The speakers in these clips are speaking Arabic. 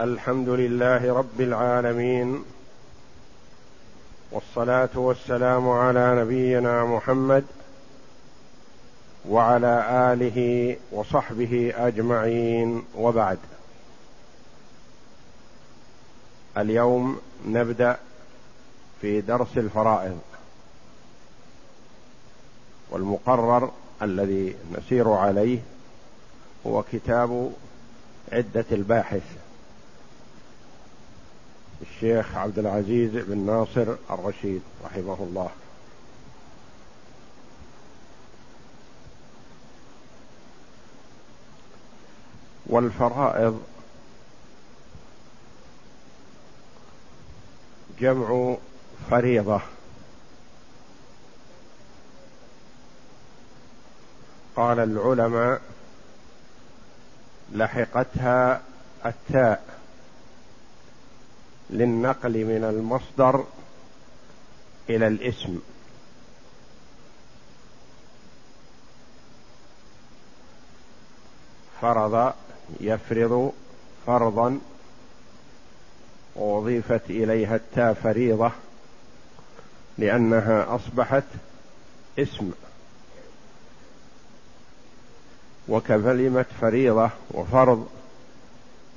الحمد لله رب العالمين والصلاة والسلام على نبينا محمد وعلى آله وصحبه أجمعين وبعد. اليوم نبدأ في درس الفرائض والمقرر الذي نسير عليه هو كتاب عدة الباحث. الشيخ عبد العزيز بن ناصر الرشيد رحمه الله. والفرائض جمع فريضة. قال العلماء لحقتها التاء. للنقل من المصدر إلى الاسم. فرض يفرض فرضا واضيفت إليها التاء فريضة لأنها أصبحت اسم. وككلمه فريضة وفرض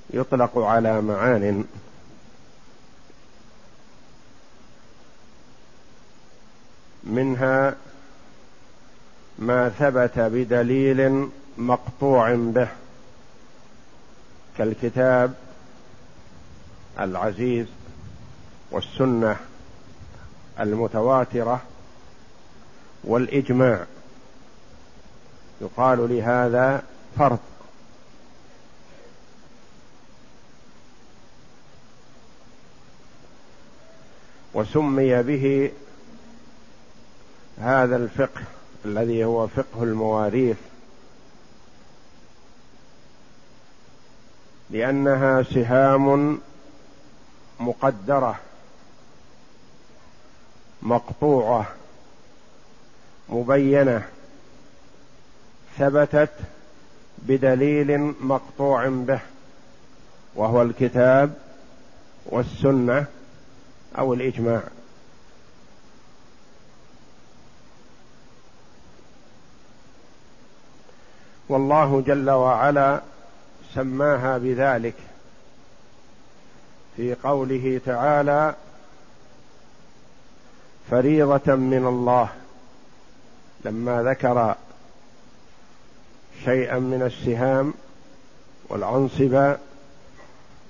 يطلق على معان. منها ما ثبت بدليل مقطوع به كالكتاب العزيز والسنة المتواترة والإجماع. يقال لهذا فرض. وسمي به هذا الفقه الذي هو فقه المواريث لأنها سهام مقدرة مقطوعة مبينة ثبتت بدليل مقطوع به وهو الكتاب والسنة أو الإجماع. والله جل وعلا سماها بذلك في قوله تعالى فريضة من الله. لما ذكر شيئا من السهام والعنصبة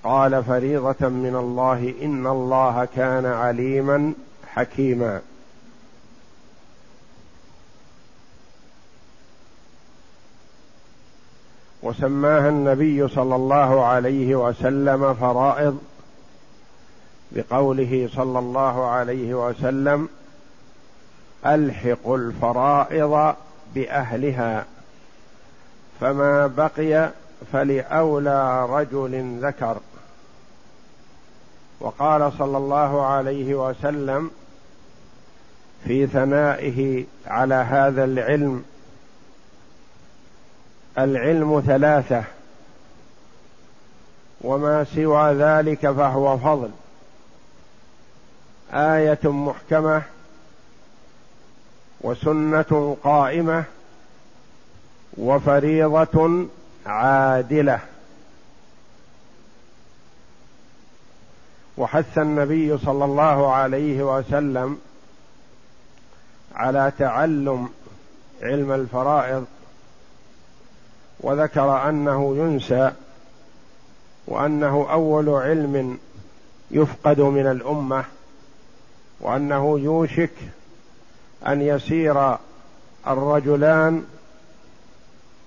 قال فريضة من الله إن الله كان عليما حكيما. وسماها النبي صلى الله عليه وسلم فرائض بقوله صلى الله عليه وسلم ألحق الفرائض بأهلها فما بقي فلأولى رجل ذكر. وقال صلى الله عليه وسلم في ثنائه على هذا العلم العلم ثلاثة وما سوى ذلك فهو فضل. آية محكمة وسنة قائمة وفريضة عادلة. وحث النبي صلى الله عليه وسلم على تعلم علم الفرائض وذكر أنه ينسى وأنه أول علم يفقد من الأمة وأنه يوشك أن يسير الرجلان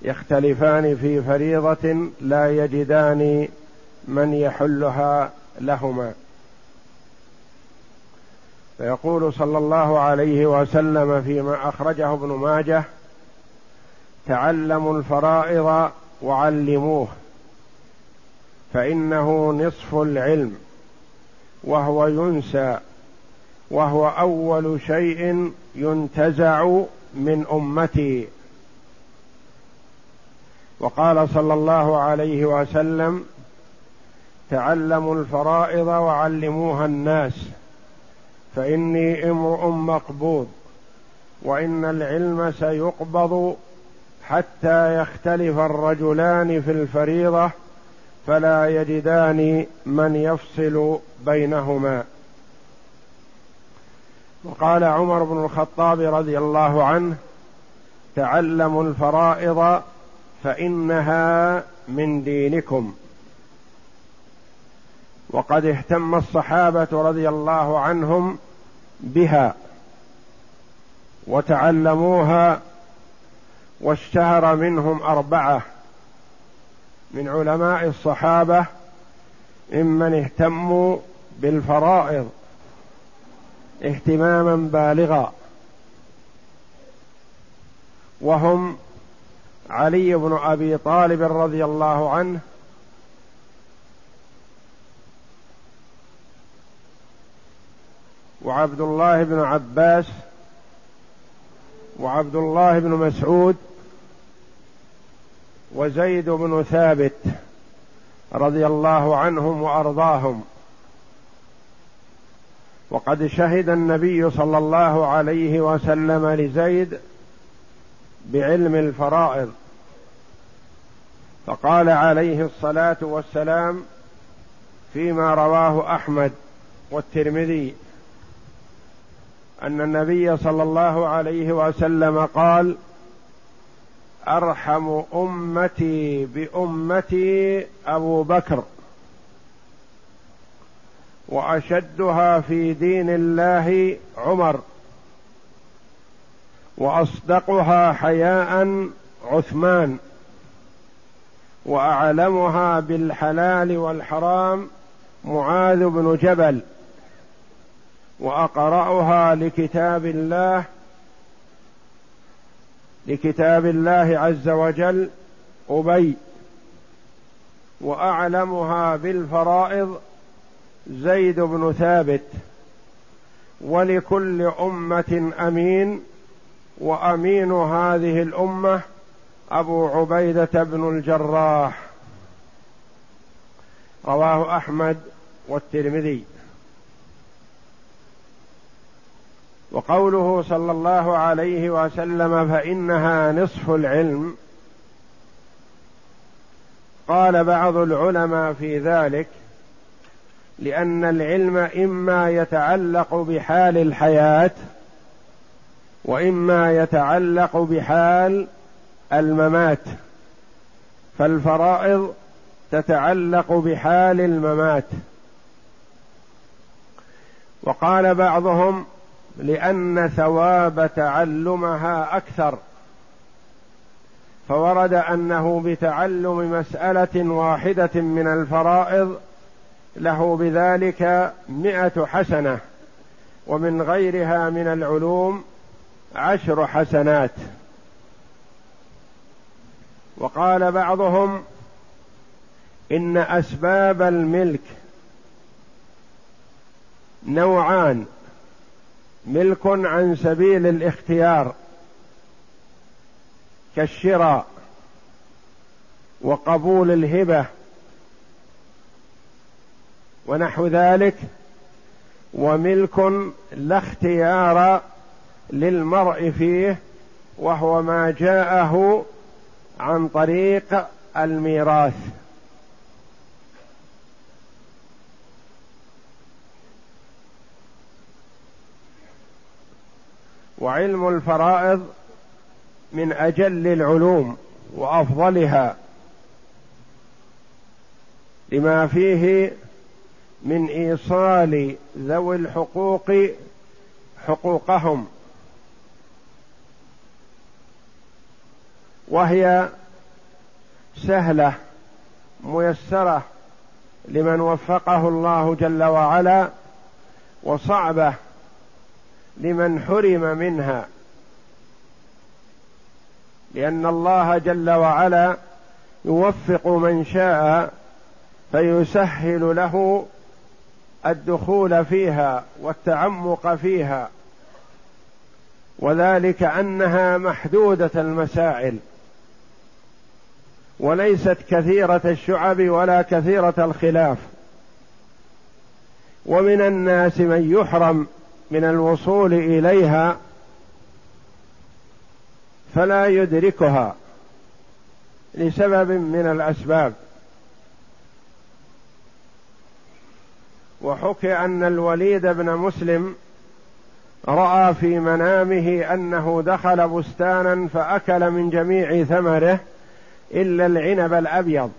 يختلفان في فريضة لا يجدان من يحلها لهما. فيقول صلى الله عليه وسلم فيما أخرجه ابن ماجه تعلموا الفرائض وعلموه فإنه نصف العلم وهو ينسى وهو أول شيء ينتزع من أمتي. وقال صلى الله عليه وسلم تعلموا الفرائض وعلموها الناس فإني امرؤ مقبوض وإن العلم سيقبض حتى يختلف الرجلان في الفريضة فلا يجدان من يفصل بينهما. وقال عمر بن الخطاب رضي الله عنه تعلموا الفرائض فإنها من دينكم. وقد اهتم الصحابة رضي الله عنهم بها وتعلموها واشتهر منهم أربعة من علماء الصحابة ممن اهتموا بالفرائض اهتماما بالغا. وهم علي بن أبي طالب رضي الله عنه وعبد الله بن عباس وعبد الله بن مسعود وزيد بن ثابت رضي الله عنهم وأرضاهم. وقد شهد النبي صلى الله عليه وسلم لزيد بعلم الفرائض. فقال عليه الصلاة والسلام فيما رواه أحمد والترمذي أن النبي صلى الله عليه وسلم قال أرحم أمتي بأمتي أبو بكر وأشدها في دين الله عمر وأصدقها حياء عثمان وأعلمها بالحلال والحرام معاذ بن جبل وأقرأها لكتاب الله لكتاب الله عز وجل أبي. وأعلمها بالفرائض زيد بن ثابت. ولكل أمة أمين. وأمين هذه الأمة أبو عبيدة بن الجراح. رواه أحمد والترمذي. وقوله صلى الله عليه وسلم فإنها نصف العلم. قال بعض العلماء في ذلك لأن العلم إما يتعلق بحال الحياة وإما يتعلق بحال الممات فالفرائض تتعلق بحال الممات. وقال بعضهم لأن ثواب تعلمها أكثر. فورد أنه بتعلم مسألة واحدة من الفرائض له بذلك مئة حسنة ومن غيرها من العلوم عشر حسنات. وقال بعضهم إن أسباب الملك نوعان. ملك عن سبيل الاختيار كالشراء وقبول الهبة ونحو ذلك وملك لا اختيار للمرء فيه وهو ما جاءه عن طريق الميراث. وعلم الفرائض من أجل العلوم وأفضلها لما فيه من إيصال ذوي الحقوق حقوقهم وهي سهلة ميسرة لمن وفقه الله جل وعلا وصعبة لمن حرم منها. لأن الله جل وعلا يوفق من شاء فيسهل له الدخول فيها والتعمق فيها. وذلك أنها محدودة المسائل. وليست كثيرة الشعب ولا كثيرة الخلاف. ومن الناس من يحرم من الوصول إليها فلا يدركها لسبب من الأسباب. وحكي أن الوليد بن مسلم رأى في منامه أنه دخل بستانا فأكل من جميع ثمره إلا العنب الأبيض.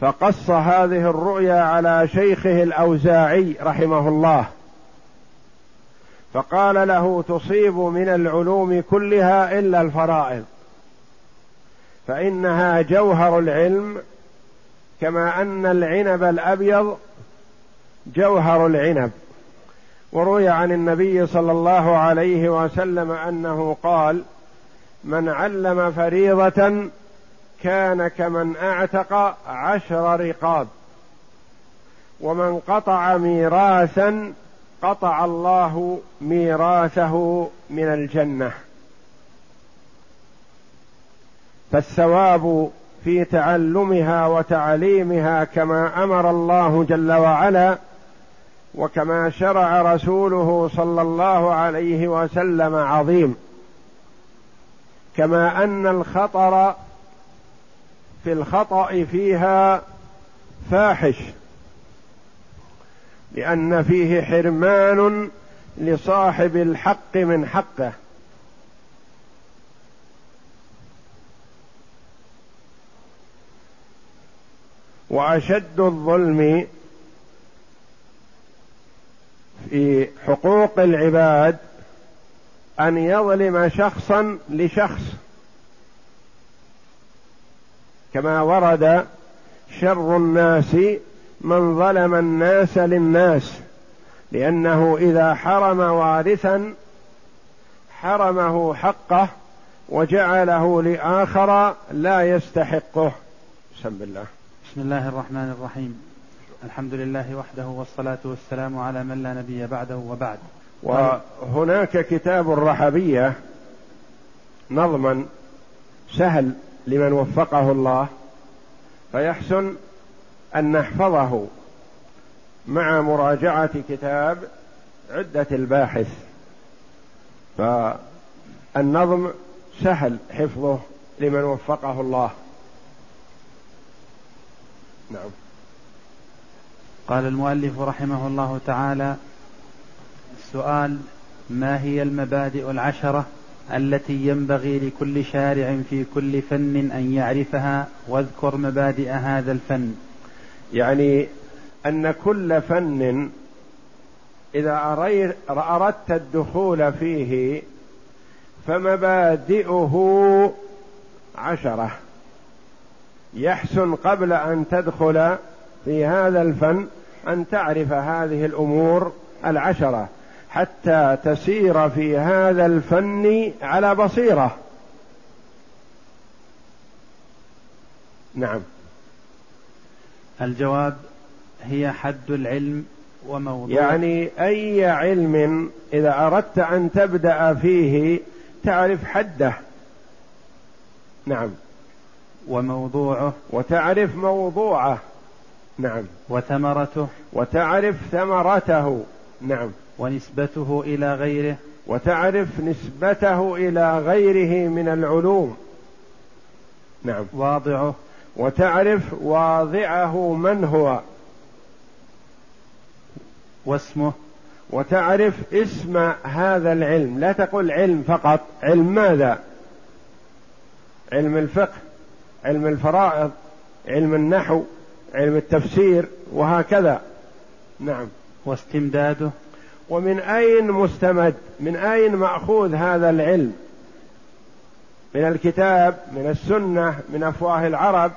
فقص هذه الرؤيا على شيخه الأوزاعي رحمه الله. فقال له تصيب من العلوم كلها إلا الفرائض فإنها جوهر العلم كما أن العنب الأبيض جوهر العنب. وروي عن النبي صلى الله عليه وسلم أنه قال من علم فريضة كان كمن أعتق عشر رقاب ومن قطع ميراثا قطع الله ميراثه من الجنة. فالثواب في تعلمها وتعليمها كما أمر الله جل وعلا وكما شرع رسوله صلى الله عليه وسلم عظيم. كما أن الخطر في الخطأ فيها فاحش. لأن فيه حرمان لصاحب الحق من حقه. وأشد الظلم في حقوق العباد أن يظلم شخصا لشخص. كما ورد شر الناس من ظلم الناس للناس لأنه إذا حرم وارثا حرمه حقه وجعله لآخر لا يستحقه. بسم الله. بسم الله الرحمن الرحيم. الحمد لله وحده والصلاة والسلام على من لا نبي بعده وبعد. وهناك كتاب الرحبية نظما سهل لمن وفقه الله فيحسن أن نحفظه مع مراجعة كتاب عدة الباحث. فالنظم سهل حفظه لمن وفقه الله. نعم. قال المؤلف رحمه الله تعالى السؤال ما هي المبادئ العشرة التي ينبغي لكل شارع في كل فن أن يعرفها؟ واذكر مبادئ هذا الفن. يعني أن كل فن إذا أردت الدخول فيه فمبادئه عشرة. يحسن قبل أن تدخل في هذا الفن أن تعرف هذه الأمور العشرة حتى تسير في هذا الفن على بصيرة. نعم. الجواب هي حد العلم وموضوع يعني أي علم إذا أردت أن تبدأ فيه تعرف حده. نعم. وموضوعه. وتعرف موضوعه. نعم. وثمرته. وتعرف ثمرته. نعم. ونسبته إلى غيره. وتعرف نسبته إلى غيره من العلوم. نعم. واضعه. وتعرف واضعه من هو. واسمه. وتعرف اسم هذا العلم. لا تقول علم فقط. علم ماذا؟ علم الفقه علم الفرائض علم النحو علم التفسير وهكذا. نعم. واستمداده. ومن أين مستمد؟ من أين مأخوذ هذا العلم؟ من الكتاب من السنة من أفواه العرب.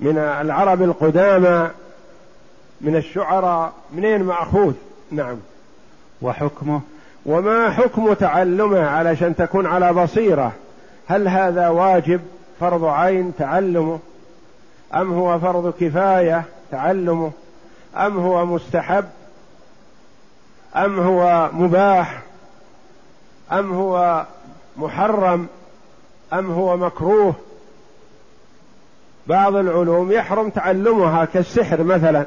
من العرب القدامى من الشعراء منين ماخوذ نعم. وحكمه؟ وما حكم تعلمه علشان تكون على بصيرة؟ هل هذا واجب؟ فرض عين تعلمه. أم هو فرض كفاية تعلمه؟ أم هو مستحب؟ أم هو مباح؟ أم هو محرم؟ أم هو مكروه؟ بعض العلوم يحرم تعلمها كالسحر مثلا.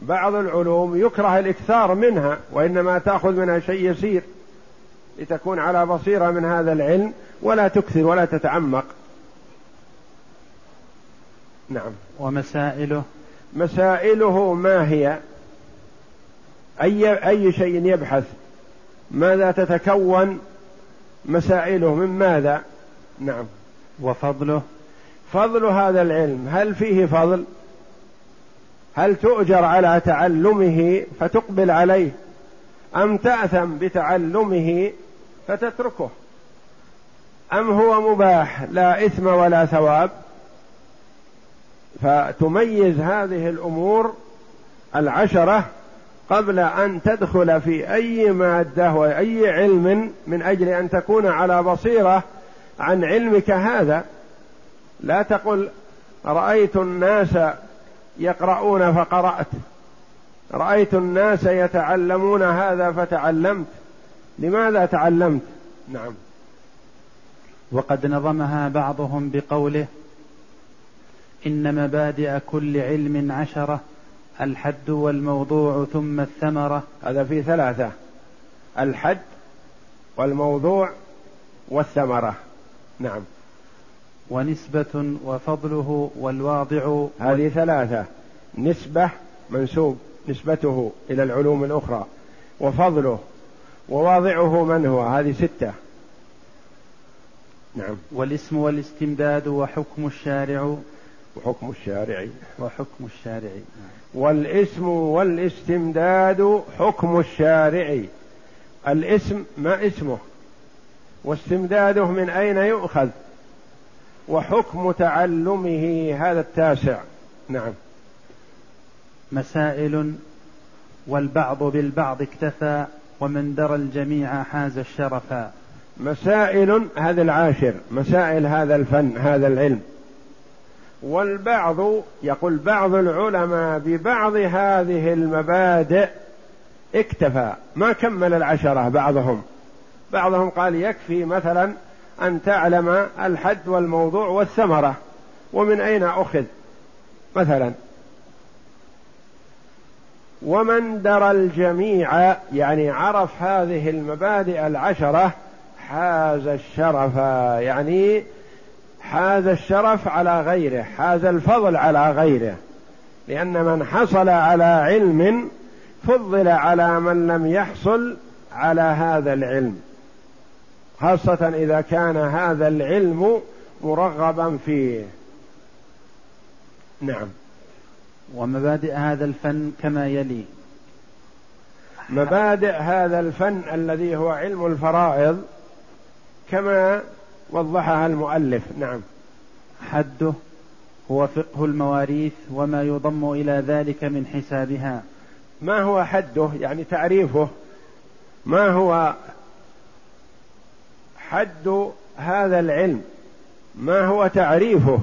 بعض العلوم يكره الإكثار منها وإنما تأخذ منها شيء يسير لتكون على بصيرة من هذا العلم ولا تكثر ولا تتعمق. نعم. ومسائله؟ مسائله ما هي؟ أي أي شيء يبحث؟ ماذا تتكون مسائله؟ من ماذا؟ نعم. وفضله. فضل هذا العلم هل فيه فضل؟ هل تؤجر على تعلمه فتقبل عليه؟ أم تأثم بتعلمه فتتركه؟ أم هو مباح لا إثم ولا ثواب؟ فتميز هذه الأمور العشرة قبل أن تدخل في أي مادة وأي علم من أجل أن تكون على بصيرة عن علمك هذا. لا تقل رأيت الناس يقرؤون فقرأت. رأيت الناس يتعلمون هذا فتعلمت. لماذا تعلمت؟ نعم. وقد نظمها بعضهم بقوله إن مبادئ كل علم عشرة الحد والموضوع ثم الثمرة. هذا في ثلاثة الحد والموضوع والثمرة. نعم. ونسبة وفضله والواضع هذه ثلاثة. نسبة منسوب نسبته إلى العلوم الأخرى. وفضله وواضعه من هو؟ هذه ستة. نعم. والاسم والاستمداد وحكم الشارع. وحكم الشارع. وحكم الشارع. والاسم والاستمداد حكم الشارع. الاسم ما اسمه؟ واستمداده من أين يؤخذ؟ وحكم تعلمه هذا التاسع. نعم. مسائل والبعض بالبعض اكتفى ومن درى الجميع حاز الشرفا. مسائل هذا العاشر مسائل هذا الفن هذا العلم. والبعض يقول بعض العلماء ببعض هذه المبادئ اكتفى. ما كمل العشرة بعضهم. بعضهم قال يكفي مثلا أن تعلم الحد والموضوع والثمرة. ومن أين أخذ؟ مثلا ومن درى الجميع يعني عرف هذه المبادئ العشرة حاز الشرف يعني حاز الشرف على غيره حاز الفضل على غيره. لأن من حصل على علم فضل على من لم يحصل على هذا العلم. خاصة إذا كان هذا العلم مرغبا فيه. نعم. ومبادئ هذا الفن كما يلي. مبادئ هذا الفن الذي هو علم الفرائض كما وضحها المؤلف. نعم. حده هو فقه المواريث وما يضم إلى ذلك من حسابها. ما هو حده؟ يعني تعريفه. ما هو حد هذا العلم. ما هو تعريفه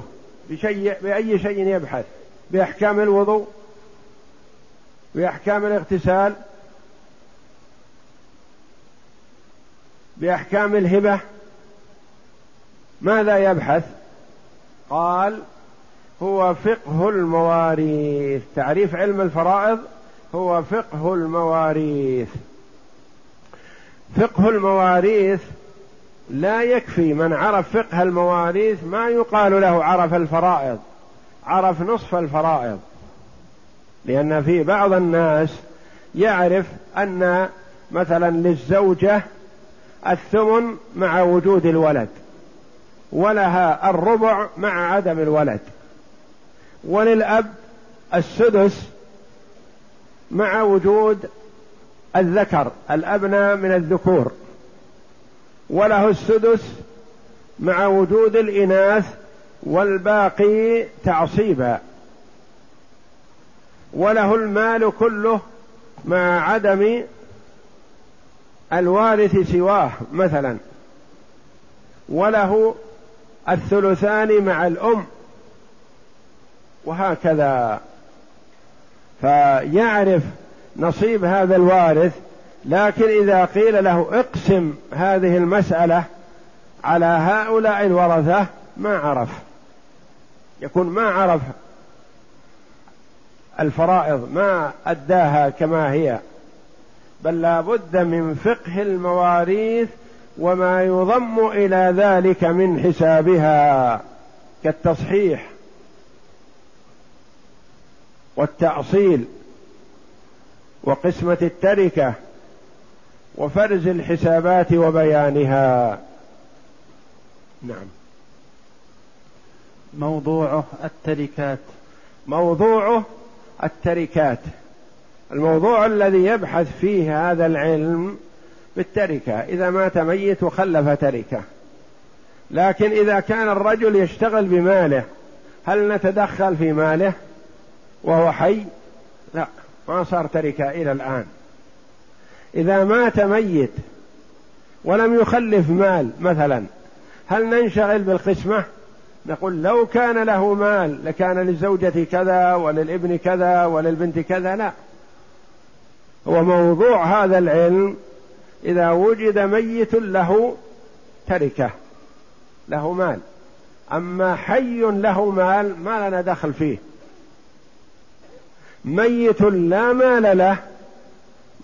بشيء بأي شيء يبحث؟ بأحكام الوضوء؟ بأحكام الاغتسال؟ بأحكام الهبة؟ ماذا يبحث؟ قال هو فقه المواريث. تعريف علم الفرائض هو فقه المواريث. فقه المواريث لا يكفي من عرف فقه المواريث ما يقال له عرف الفرائض عرف نصف الفرائض. لأن في بعض الناس يعرف أن مثلا للزوجة الثمن مع وجود الولد ولها الربع مع عدم الولد وللأب السدس مع وجود الذكر الأبناء من الذكور. وله السدس مع وجود الإناث والباقي تعصيبا. وله المال كله مع عدم الوارث سواه مثلا. وله الثلثان مع الأم وهكذا. فيعرف نصيب هذا الوارث لكن إذا قيل له اقسم هذه المسألة على هؤلاء الورثة ما عرف. يكون ما عرف الفرائض ما أداها كما هي. بل لا بد من فقه المواريث وما يضم إلى ذلك من حسابها كالتصحيح والتأصيل وقسمة التركة. وفرز الحسابات وبيانها. نعم. موضوعه التركات. موضوعه التركات. الموضوع الذي يبحث فيه هذا العلم بالتركة. إذا مات ميت وخلف تركة. لكن إذا كان الرجل يشتغل بماله هل نتدخل في ماله وهو حي؟ لا ما صار تركة إلى الآن. إذا مات ميت ولم يخلف مال مثلا هل ننشغل بالقسمة؟ نقول لو كان له مال لكان للزوجة كذا وللابن كذا وللبنت كذا لا. هو موضوع هذا العلم إذا وجد ميت له تركة له مال. أما حي له مال ما لنا دخل فيه. ميت لا مال له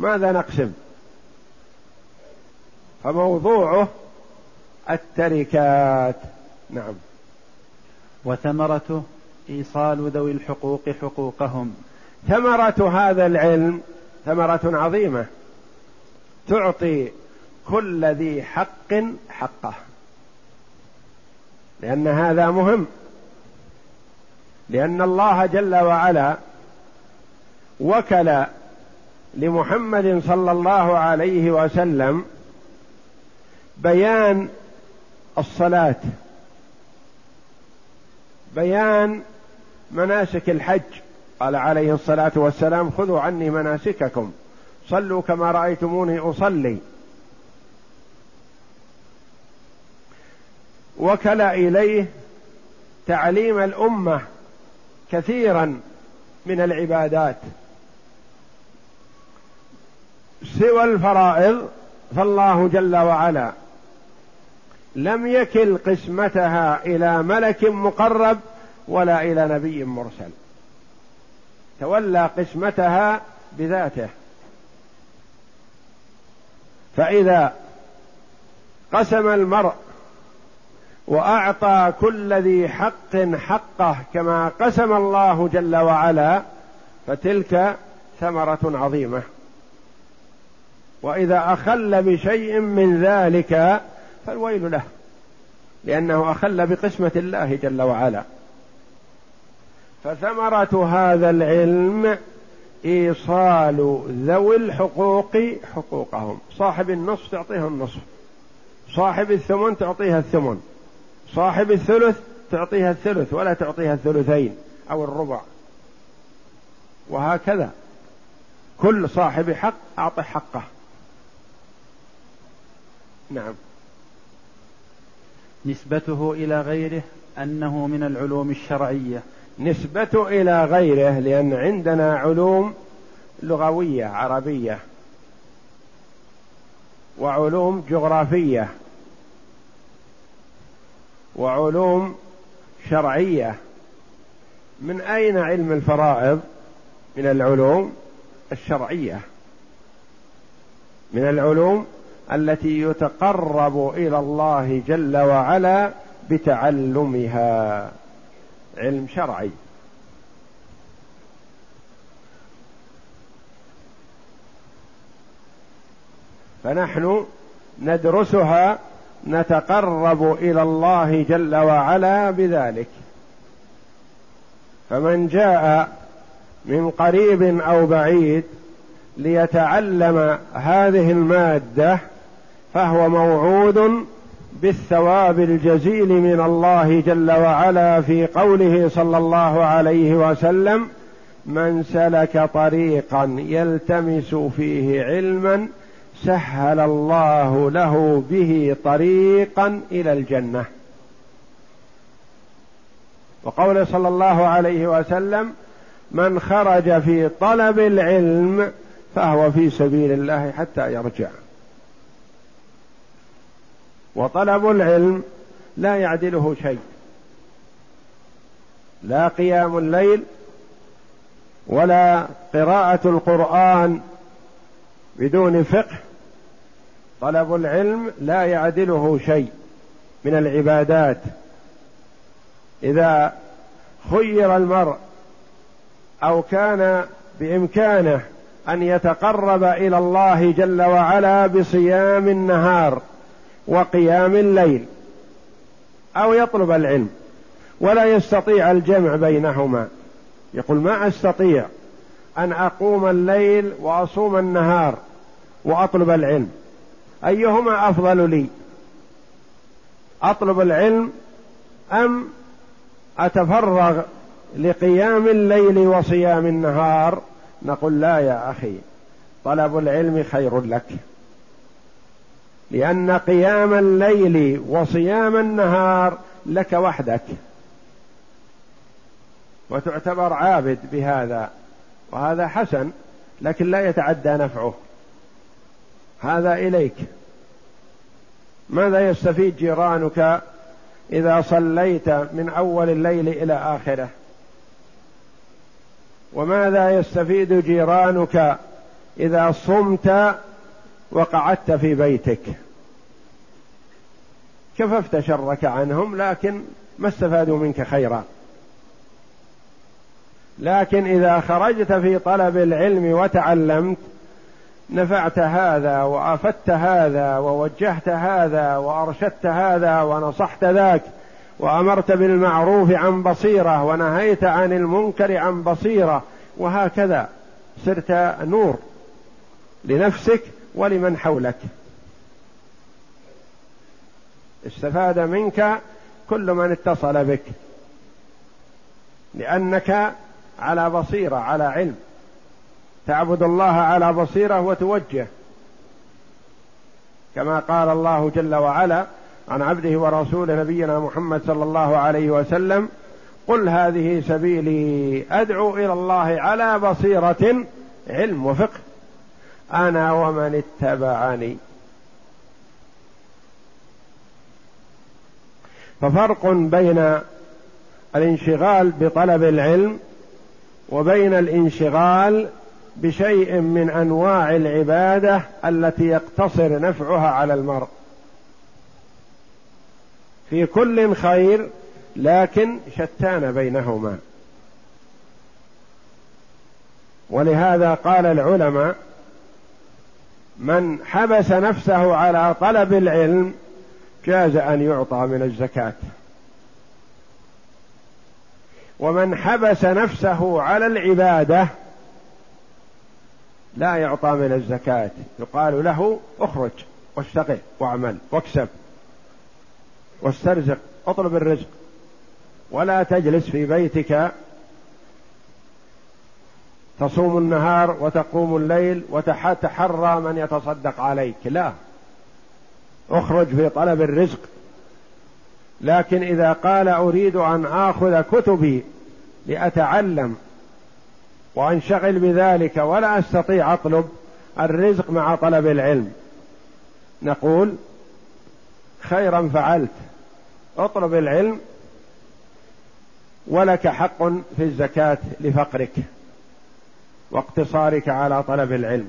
ماذا نقسم؟ فموضوعه التركات. نعم. وثمرته إيصال ذوي الحقوق حقوقهم. ثمرة هذا العلم ثمرة عظيمة. تعطي كل ذي حق حقه. لأن هذا مهم. لأن الله جل وعلا وكل لمحمد صلى الله عليه وسلم بيان الصلاة بيان مناسك الحج. قال عليه الصلاة والسلام خذوا عني مناسككم صلوا كما رأيتموني أصلي. وكل إليه تعليم الأمة كثيرا من العبادات. سوى الفرائض فالله جل وعلا لم يكل قسمتها إلى ملك مقرب ولا إلى نبي مرسل. تولى قسمتها بذاته. فإذا قسم المرء وأعطى كل ذي حق حقه كما قسم الله جل وعلا فتلك ثمرة عظيمة. وإذا أخل بشيء من ذلك فالويل له لأنه أخل بقسمة الله جل وعلا. فثمرة هذا العلم إيصال ذوي الحقوق حقوقهم. صاحب النصف تعطيه النصف صاحب الثمن تعطيها الثمن صاحب الثلث تعطيها الثلث ولا تعطيها الثلثين أو الربع. وهكذا كل صاحب حق أعطه حقه. نعم. نسبته إلى غيره أنه من العلوم الشرعية. نسبته إلى غيره لأن عندنا علوم لغوية عربية وعلوم جغرافية وعلوم شرعية. من أين علم الفرائض؟ من العلوم الشرعية. من العلوم التي يتقرب إلى الله جل وعلا بتعلمها. علم شرعي. فنحن ندرسها نتقرب إلى الله جل وعلا بذلك. فمن جاء من قريب أو بعيد ليتعلم هذه المادة فهو موعود بالثواب الجزيل من الله جل وعلا في قوله صلى الله عليه وسلم من سلك طريقا يلتمس فيه علما سهل الله له به طريقا إلى الجنة. وقول صلى الله عليه وسلم من خرج في طلب العلم فهو في سبيل الله حتى يرجع. وطلب العلم لا يعدله شيء. لا قيام الليل ولا قراءة القرآن بدون فقه. طلب العلم لا يعدله شيء من العبادات. إذا خير المرء أو كان بإمكانه أن يتقرب إلى الله جل وعلا بصيام النهار وقيام الليل أو يطلب العلم ولا يستطيع الجمع بينهما. يقول ما أستطيع أن أقوم الليل وأصوم النهار وأطلب العلم. أيهما أفضل لي؟ أطلب العلم أم أتفرغ لقيام الليل وصيام النهار؟ نقول لا يا أخي طلب العلم خير لك. لأن قيام الليل وصيام النهار لك وحدك. وتعتبر عابد بهذا. وهذا حسن لكن لا يتعدى نفعه. هذا إليك. ماذا يستفيد جيرانك إذا صليت من أول الليل إلى آخره؟ وماذا يستفيد جيرانك إذا صمت وقعدت في بيتك. كففت شرك عنهم لكن ما استفادوا منك خيرا. لكن إذا خرجت في طلب العلم وتعلمت نفعت هذا وآفدت هذا ووجهت هذا وأرشدت هذا ونصحت ذاك وأمرت بالمعروف عن بصيرة ونهيت عن المنكر عن بصيرة وهكذا صرت نور لنفسك ولمن حولك. استفاد منك كل من اتصل بك. لأنك على بصيرة على علم. تعبد الله على بصيرة وتوجه. كما قال الله جل وعلا عن عبده ورسوله نبينا محمد صلى الله عليه وسلم قل هذه سبيلي أدعو إلى الله على بصيرة علم وفقه. أنا ومن اتبعني. ففرق بين الانشغال بطلب العلم وبين الانشغال بشيء من أنواع العبادة التي يقتصر نفعها على المرء. في كل خير لكن شتان بينهما. ولهذا قال العلماء من حبس نفسه على طلب العلم جاز أن يعطى من الزكاة. ومن حبس نفسه على العبادة لا يعطى من الزكاة. يقال له اخرج واشتغل واعمل واكسب واسترزق اطلب الرزق. ولا تجلس في بيتك تصوم النهار وتقوم الليل وتحرى من يتصدق عليك. لا. اخرج في طلب الرزق. لكن إذا قال أريد أن آخذ كتبي لأتعلم وأنشغل بذلك ولا أستطيع أطلب الرزق مع طلب العلم. نقول خيرا فعلت. اطلب العلم ولك حق في الزكاة لفقرك. واقتصارك على طلب العلم.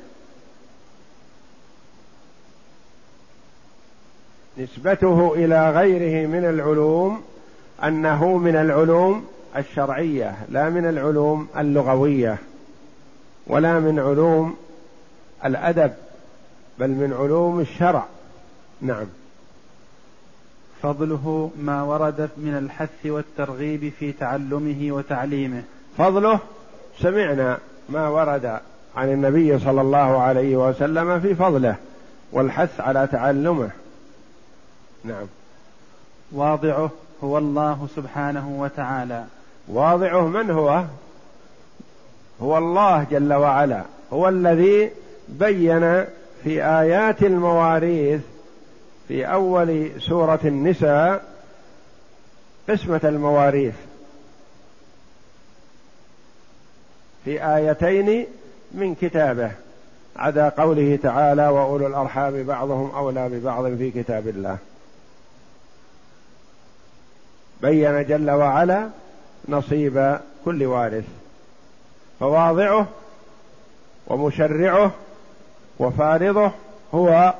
نسبته إلى غيره من العلوم أنه من العلوم الشرعية لا من العلوم اللغوية ولا من علوم الأدب بل من علوم الشرع. نعم. فضله ما ورد من الحث والترغيب في تعلمه وتعليمه. فضله سمعنا. ما ورد عن النبي صلى الله عليه وسلم في فضله والحث على تعلمه. نعم. واضعه هو الله سبحانه وتعالى. واضعه من هو؟ هو الله جل وعلا. هو الذي بين في آيات المواريث في أول سورة النساء قسمة المواريث. في ايتين من كتابه عدا قوله تعالى وأولو الأرحام بعضهم أولى ببعض في كتاب الله. بين جل وعلا نصيب كل وارث فواضعه ومشرعه وفارضه هو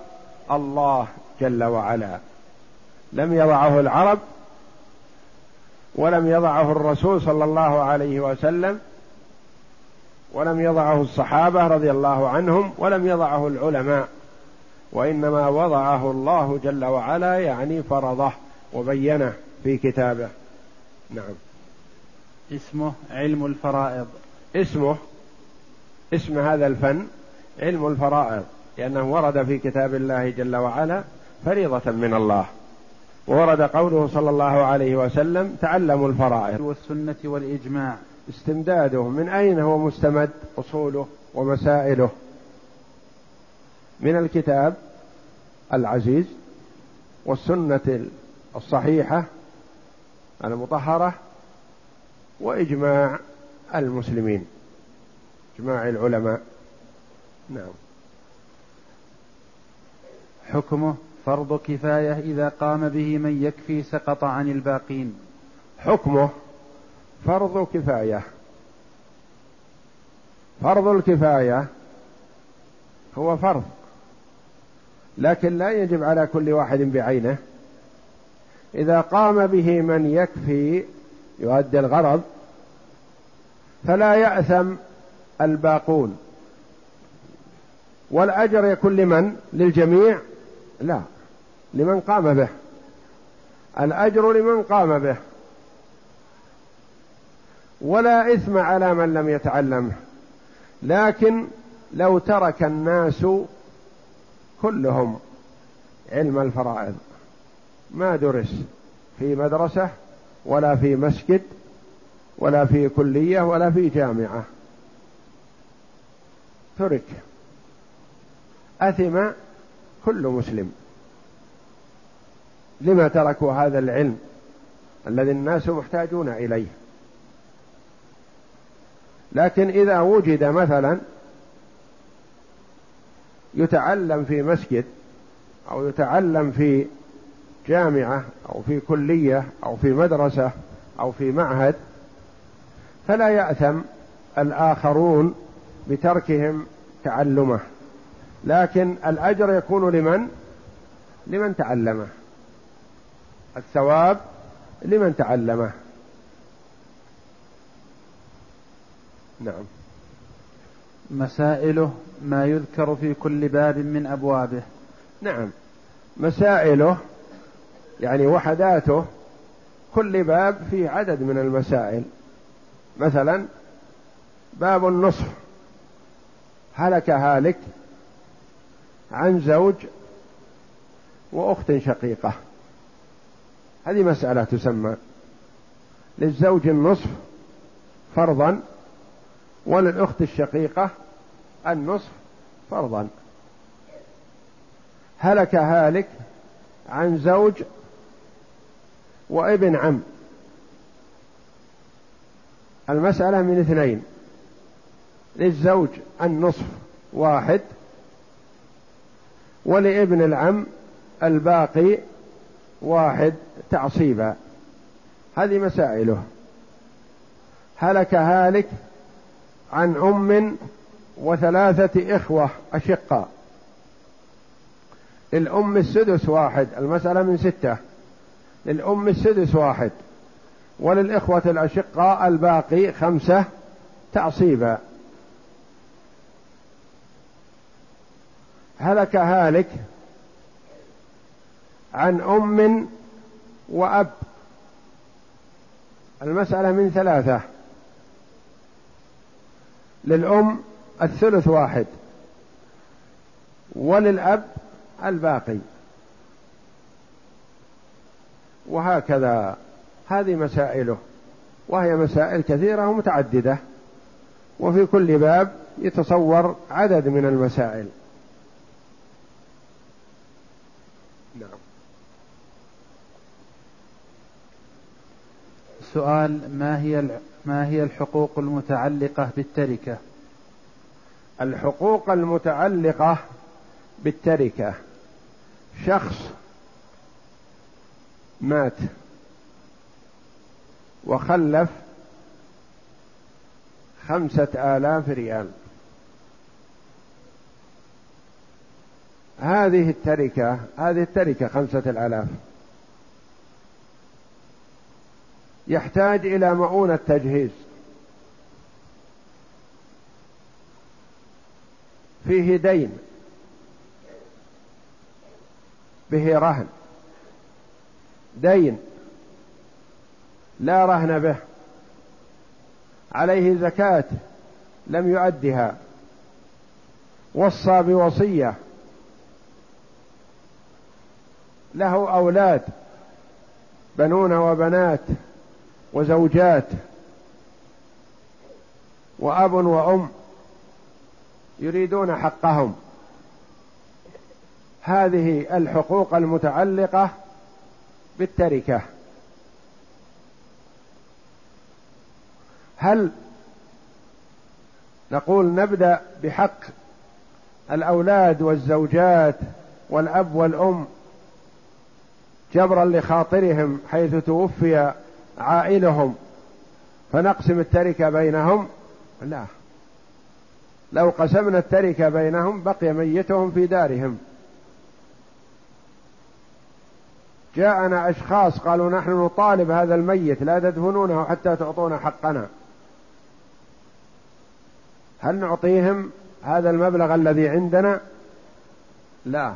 الله جل وعلا. لم يضعه العرب ولم يضعه الرسول صلى الله عليه وسلم ولم يضعه الصحابة رضي الله عنهم ولم يضعه العلماء وإنما وضعه الله جل وعلا يعني فرضه وبينه في كتابه. نعم. اسمه علم الفرائض. اسمه اسم هذا الفن علم الفرائض لأنه ورد في كتاب الله جل وعلا فريضة من الله. وورد قوله صلى الله عليه وسلم تعلموا الفرائض. والسنة والإجماع. استمداده. من أين هو مستمد أصوله ومسائله؟ من الكتاب العزيز والسنة الصحيحة المطهرة وإجماع المسلمين إجماع العلماء. نعم. حكمه فرض كفاية إذا قام به من يكفي سقط عن الباقين. حكمه فرض كفاية. فرض الكفاية هو فرض. لكن لا يجب على كل واحد بعينه. إذا قام به من يكفي يؤدي الغرض فلا يأثم الباقون. والأجر يكون لمن؟ للجميع؟ لا لمن قام به. الأجر لمن قام به. ولا إثم على من لم يتعلمه لكن لو ترك الناس كلهم علم الفرائض ما درس في مدرسة ولا في مسجد ولا في كلية ولا في جامعة. ترك. أثم كل مسلم. لما تركوا هذا العلم الذي الناس محتاجون إليه؟ لكن إذا وجد مثلا يتعلم في مسجد أو يتعلم في جامعة أو في كلية أو في مدرسة أو في معهد فلا يأثم الآخرون بتركهم تعلمه. لكن الأجر يكون لمن؟ لمن تعلمه. الثواب لمن تعلمه. نعم. مسائله ما يذكر في كل باب من أبوابه. نعم. مسائله يعني وحداته كل باب فيه عدد من المسائل. مثلا باب النصف. هلك هالك عن زوج وأخت شقيقة. هذه مسألة تسمى. للزوج النصف فرضا وللأخت الشقيقة النصف فرضا. هلك هالك عن زوج وابن عم. المسألة من اثنين. للزوج النصف واحد ولابن العم الباقي واحد تعصيبا. هذه مسائله. هلك هالك عن أم وثلاثة إخوة أشقاء. للأم السدس واحد المسألة من ستة. للأم السدس واحد وللإخوة الأشقاء الباقي خمسة تعصيبا. هلك هالك عن أم وأب. المسألة من ثلاثة. للأم الثلث واحد وللأب الباقي. وهكذا. هذه مسائله وهي مسائل كثيرة ومتعددة وفي كل باب يتصور عدد من المسائل. نعم. سؤال ما هي ما هي الحقوق المتعلقة بالتركة؟ الحقوق المتعلقة بالتركة. شخص مات خمسة آلاف ريال. هذه التركة هذه التركة خمسة الآلاف يحتاج إلى مؤونة تجهيز. فيه دين. به رهن. دين. لا رهن به. عليه زكاة لم يؤدها. وصى بوصية. له أولاد بنون وبنات. وزوجات وأب وأم يريدون حقهم. هذه الحقوق المتعلقة بالتركة. هل نقول نبدأ بحق الأولاد والزوجات والأب والأم جبرا لخاطرهم حيث توفي عائلهم فنقسم التركة بينهم. لا. لو قسمنا التركة بينهم بقي ميتهم في دارهم. جاءنا أشخاص قالوا نحن نطالب هذا الميت لا تدفنونه حتى تعطونا حقنا. هل نعطيهم هذا المبلغ الذي عندنا؟ لا.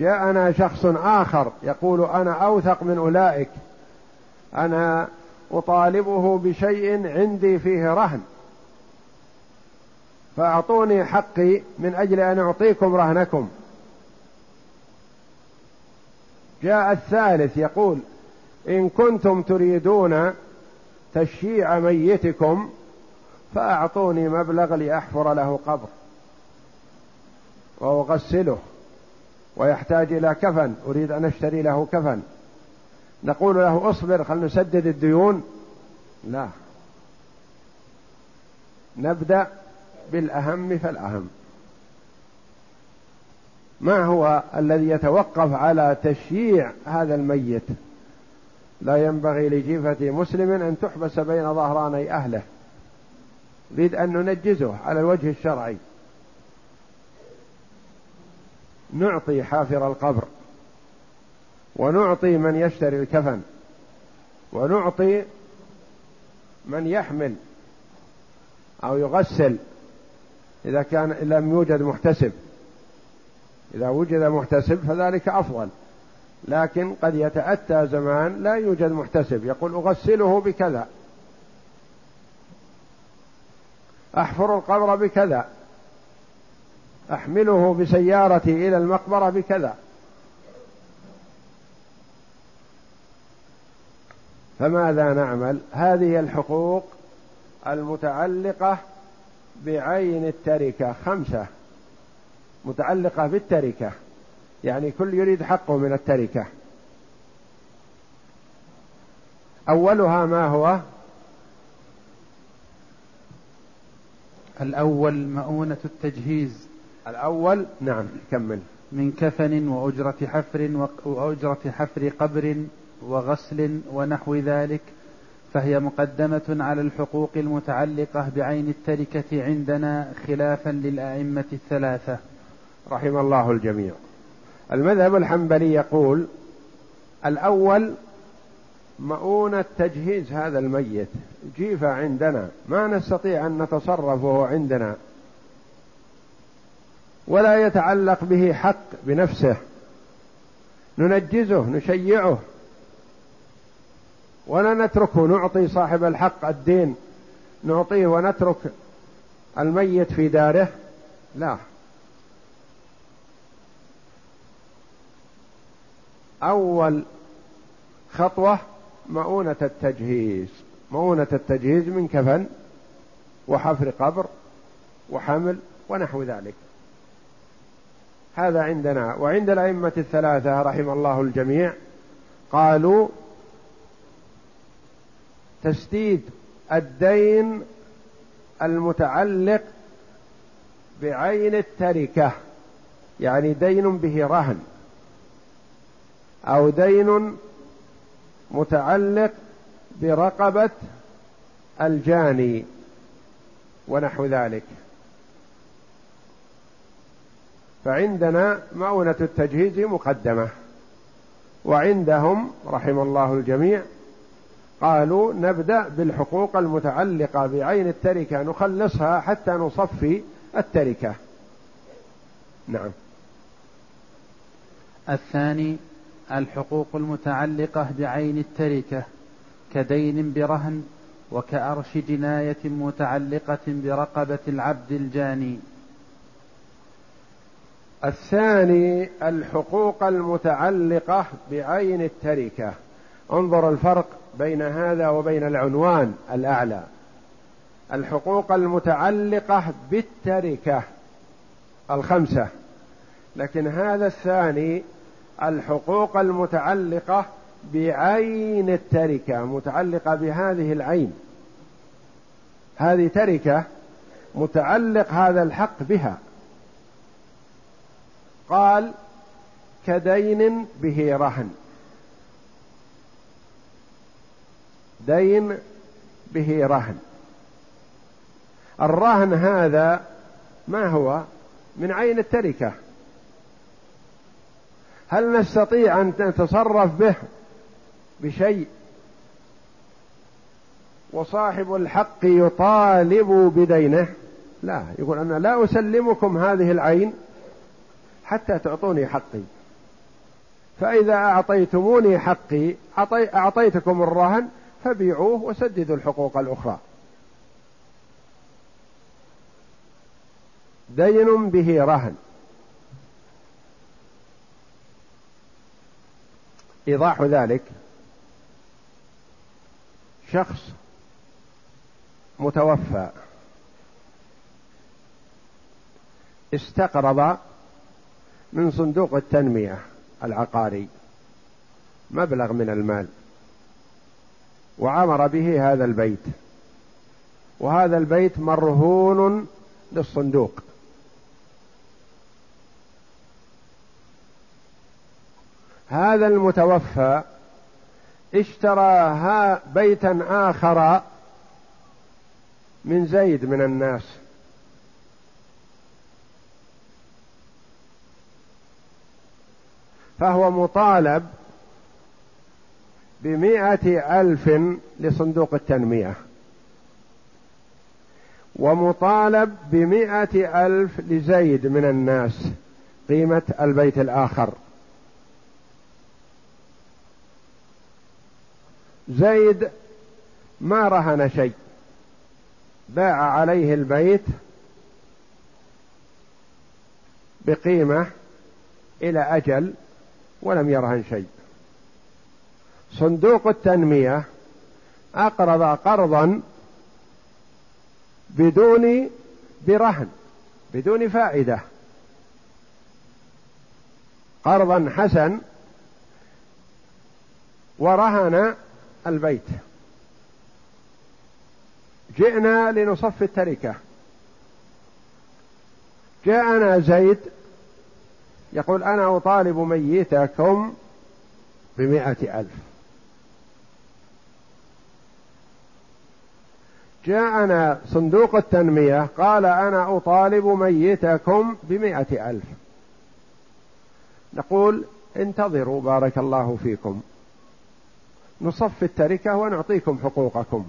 جاءنا شخص آخر يقول أنا أوثق من أولئك أنا أطالبه بشيء عندي فيه رهن فأعطوني حقي من أجل أن أعطيكم رهنكم. جاء الثالث يقول إن كنتم تريدون تشييع ميتكم فأعطوني مبلغ لأحفر له قبر وأغسله. ويحتاج إلى كفن أريد أن أشتري له كفن. نقول له اصبر خل نسدد الديون. لا. نبدأ بالأهم فالأهم. ما هو الذي يتوقف على تشييع هذا الميت؟ لا ينبغي لجيفة مسلم أن تحبس بين ظهراني أهله. نريد أن ننجزه على الوجه الشرعي. نعطي حافر القبر ونعطي من يشتري الكفن ونعطي من يحمل أو يغسل إذا كان لم يوجد محتسب. إذا وجد محتسب فذلك أفضل لكن قد يتأتى زمان لا يوجد محتسب يقول أغسله بكذا أحفر القبر بكذا. أحمله بسيارتي إلى المقبرة بكذا. فماذا نعمل؟ هذه الحقوق المتعلقة بعين التركة خمسة. متعلقة بالتركة يعني كل يريد حقه من التركة. أولها ما هو؟ الأول مؤونة التجهيز. الأول نعم كمل. من كفن وأجرة حفر وأجرة حفر قبر وغسل ونحو ذلك فهي مقدمة على الحقوق المتعلقة بعين التركة عندنا خلافا للأئمة الثلاثة. رحم الله الجميع. المذهب الحنبلي يقول الأول مؤونة تجهيز هذا الميت جيفة عندنا ما نستطيع أن نتصرف وهو عندنا. ولا يتعلق به حق بنفسه. ننجزه نشيعه. ولا نتركه نعطي صاحب الحق الدين. نعطيه ونترك الميت في داره. لا. أول خطوة مؤونة التجهيز. مؤونة التجهيز من كفن وحفر قبر وحمل ونحو ذلك. هذا عندنا. وعند الأئمة الثلاثة رحم الله الجميع قالوا تسديد الدين المتعلق بعين التركة يعني دين به رهن أو دين متعلق برقبة الجاني ونحو ذلك. فعندنا مؤونة التجهيز مقدمة. وعندهم رحم الله الجميع قالوا نبدأ بالحقوق المتعلقة بعين التركة نخلصها حتى نصفي التركة. نعم. الثاني الحقوق المتعلقة بعين التركة كدين برهن وكأرش جناية متعلقة برقبة العبد الجاني. الثاني الحقوق المتعلقة بعين التركة. انظر الفرق بين هذا وبين العنوان الأعلى. الحقوق المتعلقة بالتركة الخمسة. لكن هذا الثاني الحقوق المتعلقة بعين التركة متعلقة بهذه العين. هذه تركة متعلق هذا الحق بها. قال كدين به رهن. دين به رهن. الرهن هذا ما هو؟ من عين التركة. هل نستطيع أن نتصرف به؟ بشيء. وصاحب الحق يطالب بدينه. لا يقول أنا لا أسلمكم هذه العين حتى تعطوني حقي. فإذا أعطيتموني حقي أعطيتكم الرهن فبيعوه وسددوا الحقوق الأخرى. دين به رهن. إيضاح ذلك شخص متوفى استقرض من صندوق التنمية العقاري مبلغ من المال. وعمر به هذا البيت. وهذا البيت مرهون للصندوق. هذا المتوفى اشترى بيتا آخر من زيد من الناس. فهو مطالب بمائة ألف لصندوق التنمية. ومطالب بمائة ألف لزيد من الناس قيمة البيت الآخر. زيد ما رهن شيء باع عليه البيت بقيمة إلى أجل ولم يرهن شيء. صندوق التنمية أقرض قرضا بدون برهن بدون فائدة. قرضا حسن ورهن البيت. جئنا لنصفي التركة. جاءنا زيد يقول أنا أطالب ميتكم بمائة ألف. جاءنا صندوق التنمية قال أنا أطالب ميتكم بمائة ألف. نقول انتظروا بارك الله فيكم. نصفي التركة ونعطيكم حقوقكم.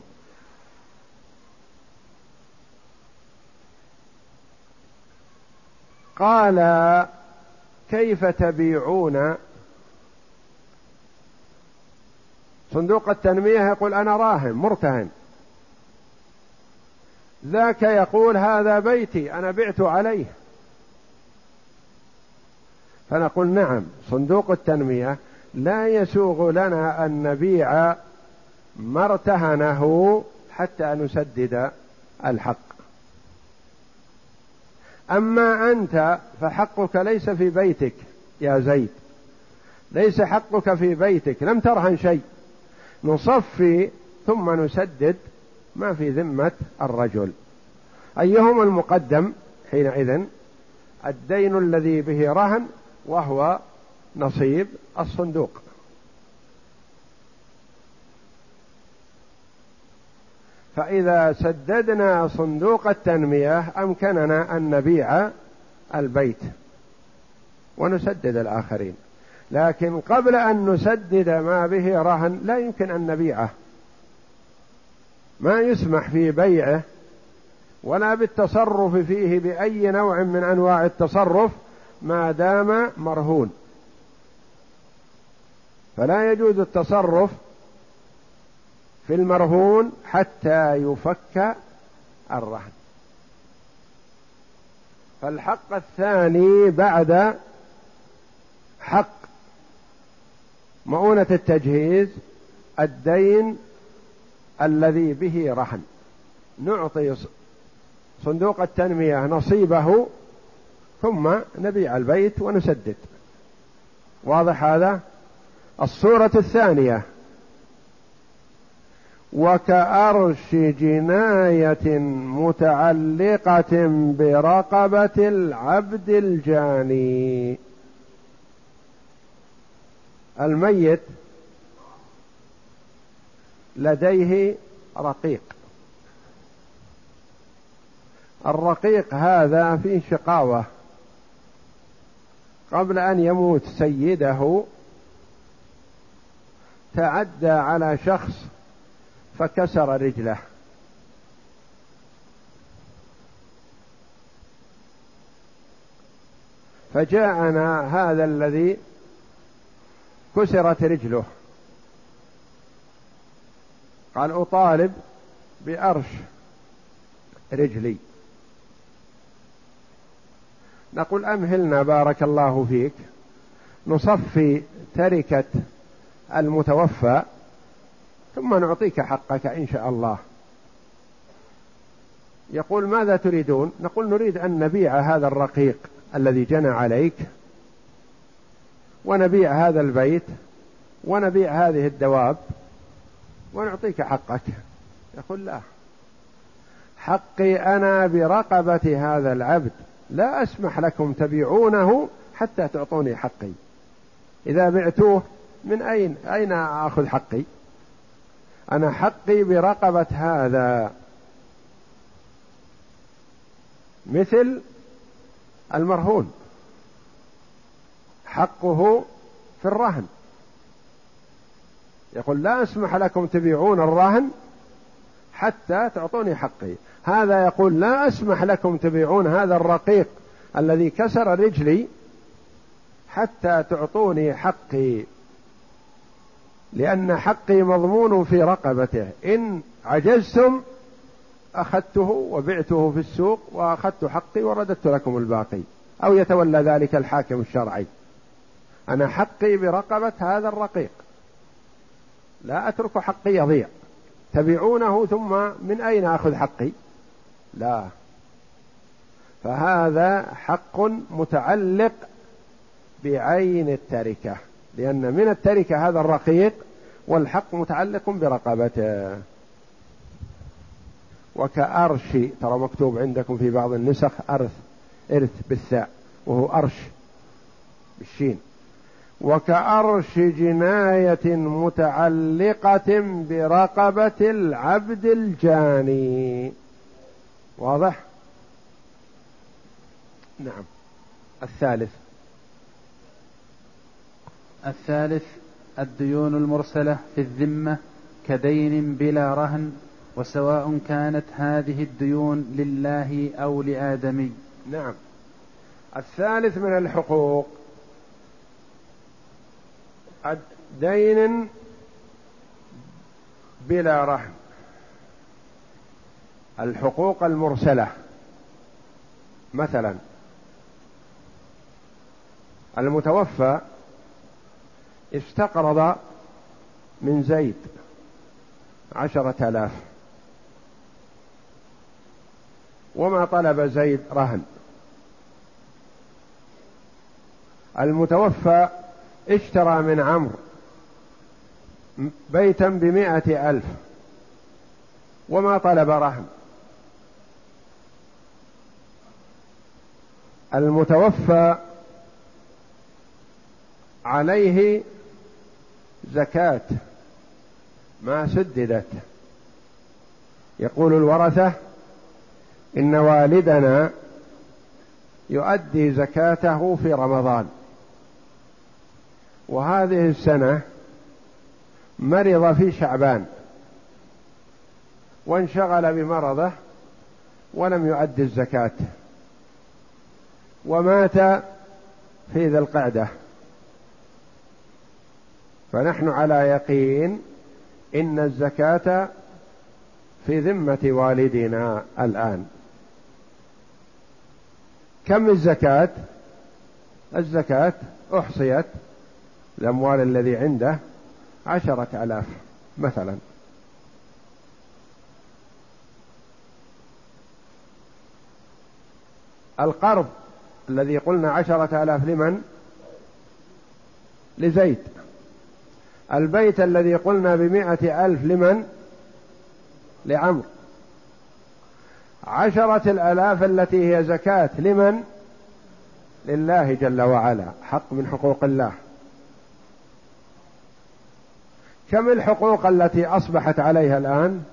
قال كيف تبيعون؟ صندوق التنمية يقول أنا راهن مرتهن. ذاك يقول هذا بيتي أنا بعت عليه. فنقول نعم صندوق التنمية لا يسوغ لنا أن نبيع ما ارتهنه حتى نسدد الحق. أما أنت فحقك ليس في بيتك يا زيد. ليس حقك في بيتك لم ترهن شيء. نصفي ثم نسدد ما في ذمة الرجل. أيهما المقدم حينئذ؟ الدين الذي به رهن وهو نصيب الصندوق. فإذا سددنا صندوق التنمية أمكننا أن نبيع البيت ونسدد الآخرين. لكن قبل أن نسدد ما به رهن لا يمكن أن نبيعه. ما يسمح في بيعه ولا بالتصرف فيه بأي نوع من أنواع التصرف ما دام مرهون. فلا يجوز التصرف في المرهون حتى يفك الرهن. فالحق الثاني بعد حق مؤونة التجهيز الدين الذي به رهن. نعطي صندوق التنمية نصيبه ثم نبيع البيت ونسدد. واضح هذا؟ الصورة الثانية. وكأرش جناية متعلقة برقبة العبد الجاني. الميت لديه رقيق. الرقيق هذا فيه شقاوة. قبل أن يموت سيده تعدى على شخص فكسر رجله. فجاءنا هذا الذي كسرت رجله. قال أطالب بأرش رجلي. نقول أمهلنا بارك الله فيك. نصفي تركة المتوفى. ثم نعطيك حقك إن شاء الله. يقول ماذا تريدون؟ نقول نريد أن نبيع هذا الرقيق الذي جنى عليك ونبيع هذا البيت ونبيع هذه الدواب ونعطيك حقك. يقول لا. حقي أنا برقبة هذا العبد. لا أسمح لكم تبيعونه حتى تعطوني حقي. إذا بعتوه من أين؟ أين آخذ حقي؟ أنا حقي برقبة هذا. مثل المرهون. حقه في الرهن. يقول لا أسمح لكم تبيعون الرهن حتى تعطوني حقي. هذا يقول لا أسمح لكم تبيعون هذا الرقيق الذي كسر رجلي حتى تعطوني حقي. لأن حقي مضمون في رقبته. إن عجزتم أخذته وبعته في السوق وأخذت حقي ورددت لكم الباقي. أو يتولى ذلك الحاكم الشرعي. أنا حقي برقبة هذا الرقيق. لا أترك حقي يضيع. تبيعونه ثم من أين أخذ حقي؟ لا. فهذا حق متعلق بعين التركة. لأن من التركة هذا الرقيق والحق متعلق برقبته. وكأرش ترى مكتوب عندكم في بعض النسخ أرث إرث بالثاء وهو أرش بالشين. وكأرش جناية متعلقة برقبة العبد الجاني. واضح؟ نعم. الثالث. الثالث الديون المرسلة في الذمة كدين بلا رهن وسواء كانت هذه الديون لله أو لآدمي. نعم. الثالث من الحقوق دين بلا رهن. الحقوق المرسلة مثلا المتوفى استقرض من زيد عشرة آلاف. وما طلب زيد رهن. المتوفى اشترى من عمرو بيتا بمائة ألف. وما طلب رهن. المتوفى عليه زكاة ما سددت. يقول الورثة إن والدنا يؤدي زكاته في رمضان. وهذه السنة مرض في شعبان. وانشغل بمرضه ولم يؤدي الزكاة. ومات في ذي القعدة. فنحن على يقين إن الزكاة في ذمة والدنا الآن. كم الزكاة؟ الزكاة أحصيت الأموال الذي عنده عشرة آلاف مثلا. القرض الذي قلنا عشرة آلاف لمن؟ لزيد. البيت الذي قلنا بمائة ألف لمن؟ لعمر عشرة الآلاف التي هي زكاة لمن؟ لله جل وعلا حق من حقوق الله. كم الحقوق التي أصبحت عليها الآن؟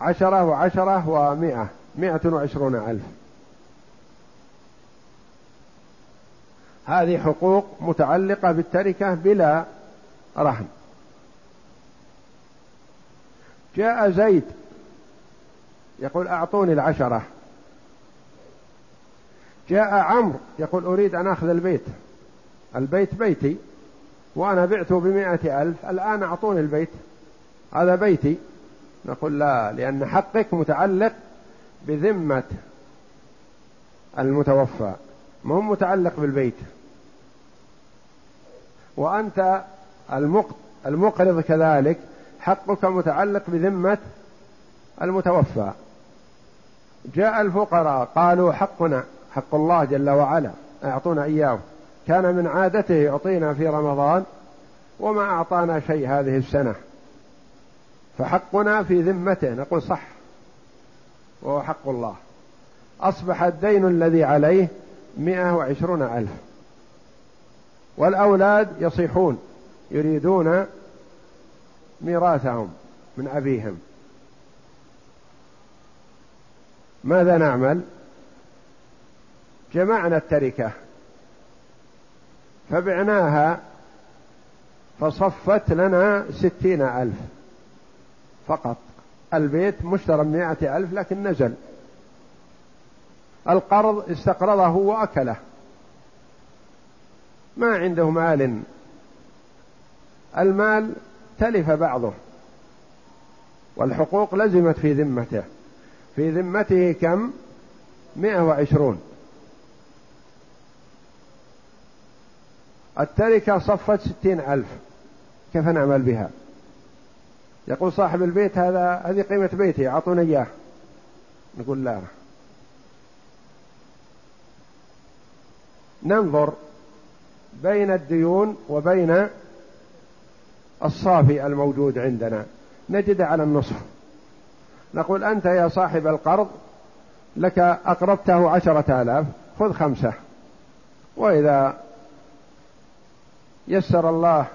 عشرة وعشرة ومائة مائة وعشرون ألف. هذه حقوق متعلقة بالتركة بلا رهن جاء زيد يقول أعطوني العشرة. جاء عمرو يقول أريد أن أخذ البيت. البيت بيتي وأنا بعته بمائة ألف. الآن أعطوني البيت. هذا بيتي. نقول لا لأن حقك متعلق بذمة المتوفى ما هو متعلق بالبيت. وأنت المقرض كذلك حقك متعلق بذمة المتوفى. جاء الفقراء قالوا حقنا حق الله جل وعلا أعطونا إياه. كان من عادته يعطينا في رمضان وما أعطانا شيء هذه السنة. فحقنا في ذمته نقول صح وهو حق الله. أصبح الدين الذي عليه مئة وعشرون ألف. والأولاد يصيحون يريدون ميراثهم من أبيهم. ماذا نعمل؟ جمعنا التركة فبعناها فصفت لنا ستين ألف فقط. البيت مشترى بمائة ألف لكن نزل. القرض استقرضه وأكله. ما عنده مال المال تلف بعضه والحقوق لزمت في ذمته. في ذمته كم؟ مئة وعشرون. التركة صفت ستين ألف. كيف نعمل بها؟ يقول صاحب البيت هذا هذه قيمة بيتي أعطوني إياه. نقول لا. ننظر بين الديون وبين الصافي الموجود عندنا. نجد على النصف نقول أنت يا صاحب القرض لك أقرضته عشرة آلاف خذ خمسة. وإذا يسر الله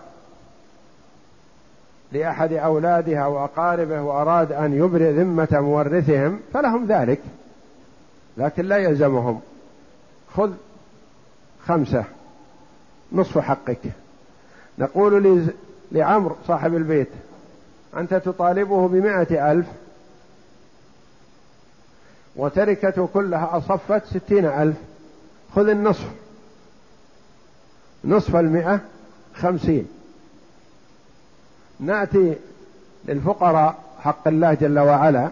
لأحد أولادها وأقاربه وأراد أن يبرئ ذمة مورثهم فلهم ذلك. لكن لا يلزمهم. خذ خمسة. نصف حقك. نقول لعمر صاحب البيت. أنت تطالبه بمائة ألف. وتركته كلها أصفت ستين ألف. خذ النصف. نصف المئة خمسين. نأتي للفقراء حق الله جل وعلا.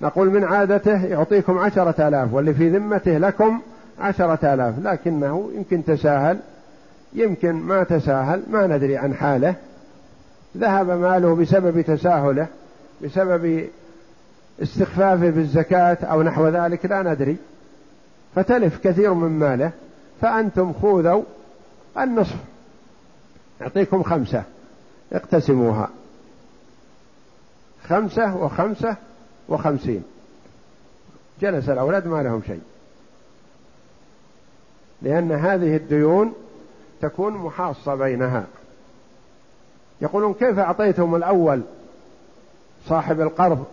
نقول من عادته يعطيكم عشرة آلاف واللي في ذمته لكم عشرة آلاف. لكنه يمكن تساهل. يمكن ما تساهل ما ندري عن حاله. ذهب ماله بسبب تساهله بسبب استخفافه بالزكاة أو نحو ذلك لا ندري. فتلف كثير من ماله فأنتم خذوا النصف. يعطيكم خمسة اقتسموها. خمسة وخمسة وخمسين. جلس الأولاد ما لهم شيء. لأن هذه الديون تكون محاصة بينها. يقولون كيف أعطيتهم الأول صاحب القرض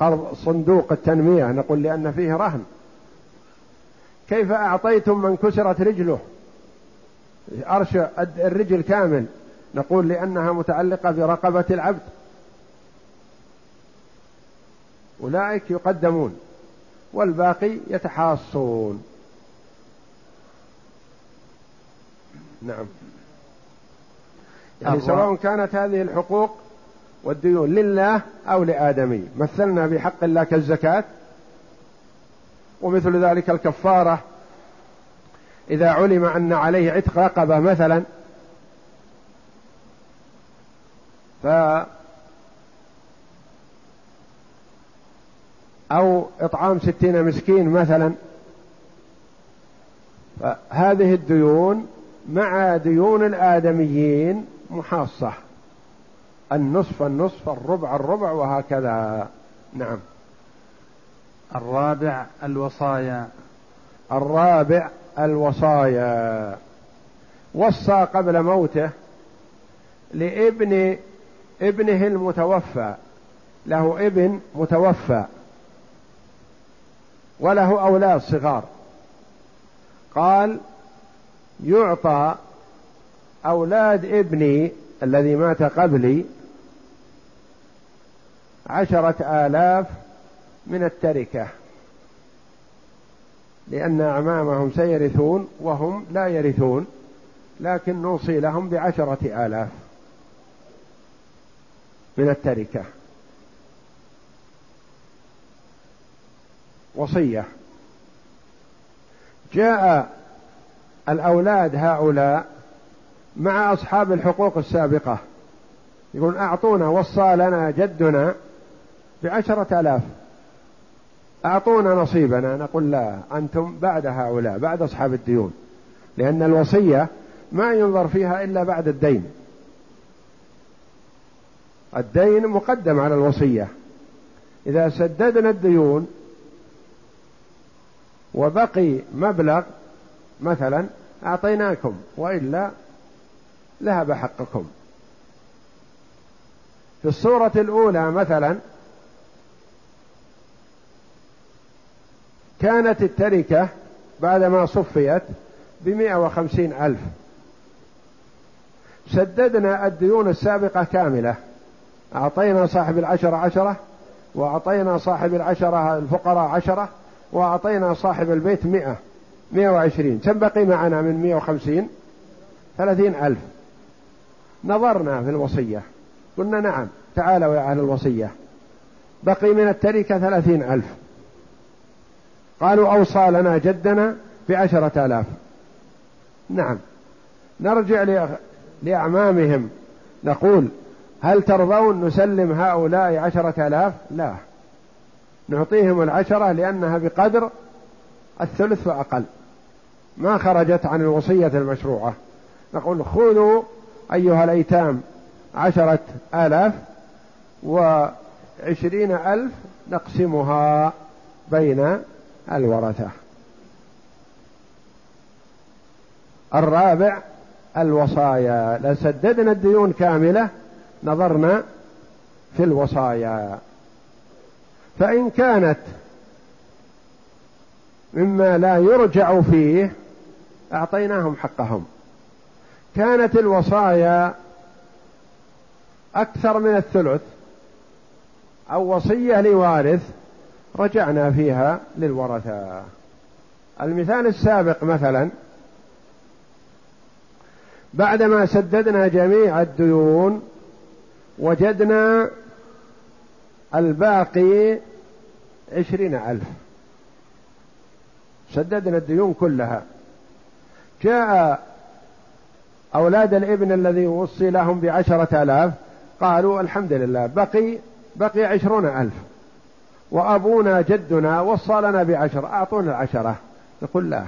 قرض صندوق التنمية؟ نقول لأن فيه رهن. كيف أعطيتم من كسرت رجله؟ أرش الرجل كامل. نقول لأنها متعلقة برقبة العبد. أولئك يقدمون والباقي يتحاصون. نعم. يعني سواء كانت هذه الحقوق والديون لله أو لآدمي. مثلنا بحق الله كالزكاة ومثل ذلك الكفارة. إذا علم أن عليه عتق رقبة مثلا ف أو إطعام ستين مسكين مثلا فهذه الديون مع ديون الآدميين محاصة النصف النصف الربع الربع وهكذا. نعم. الرابع الوصايا. الرابع الوصايا. وصى قبل موته لابن ابنه المتوفى. له ابن متوفى. وله أولاد صغار. قال يعطى أولاد ابني الذي مات قبلي عشرة آلاف من التركة لأن أعمامهم سيرثون وهم لا يرثون لكن نوصي لهم بعشرة آلاف من التركة. وصية. جاء الأولاد هؤلاء مع أصحاب الحقوق السابقة. يقول أعطونا وصى لنا جدنا بعشرة آلاف. أعطونا نصيبنا. نقول لا أنتم بعد هؤلاء بعد أصحاب الديون. لأن الوصية ما ينظر فيها إلا بعد الدين. الدين مقدم على الوصية. إذا سددنا الديون وبقي مبلغ مثلا أعطيناكم وإلا ذهب حقكم. في الصورة الأولى مثلا كانت التركة بعدما صفيت بمئة وخمسين ألف. سددنا الديون السابقة كاملة. أعطينا صاحب العشرة عشرة وأعطينا صاحب العشرة الفقراء عشرة وأعطينا صاحب البيت مئة مئة وعشرين. كم بقي معنا من مئة وخمسين؟ ثلاثين ألف. نظرنا في الوصية. قلنا نعم تعالوا يا أهل الوصية. بقي من التركة ثلاثين ألف. قالوا أوصى لنا جدنا بعشرة آلاف. نعم. نرجع لأعمامهم. نقول هل ترضون نسلم هؤلاء عشرة آلاف؟ لا. نعطيهم العشرة لأنها بقدر الثلث فأقل ما خرجت عن الوصية المشروعة. نقول خذوا أيها الأيتام عشرة آلاف وعشرين ألف نقسمها بين الورثة. الرابع الوصايا. لسددنا الديون كاملة نظرنا في الوصايا. فإن كانت مما لا يرجع فيه أعطيناهم حقهم. كانت الوصايا أكثر من الثلث أو وصية لوارث رجعنا فيها للورثة. المثال السابق مثلا بعدما سددنا جميع الديون وجدنا الباقي عشرين ألف. سددنا الديون كلها. جاء أولاد الإبن الذي وصي لهم بعشرة آلاف قالوا الحمد لله بقي بقي عشرون ألف. وأبونا جدنا وصى لنا بعشرة أعطونا العشرة. نقول لا.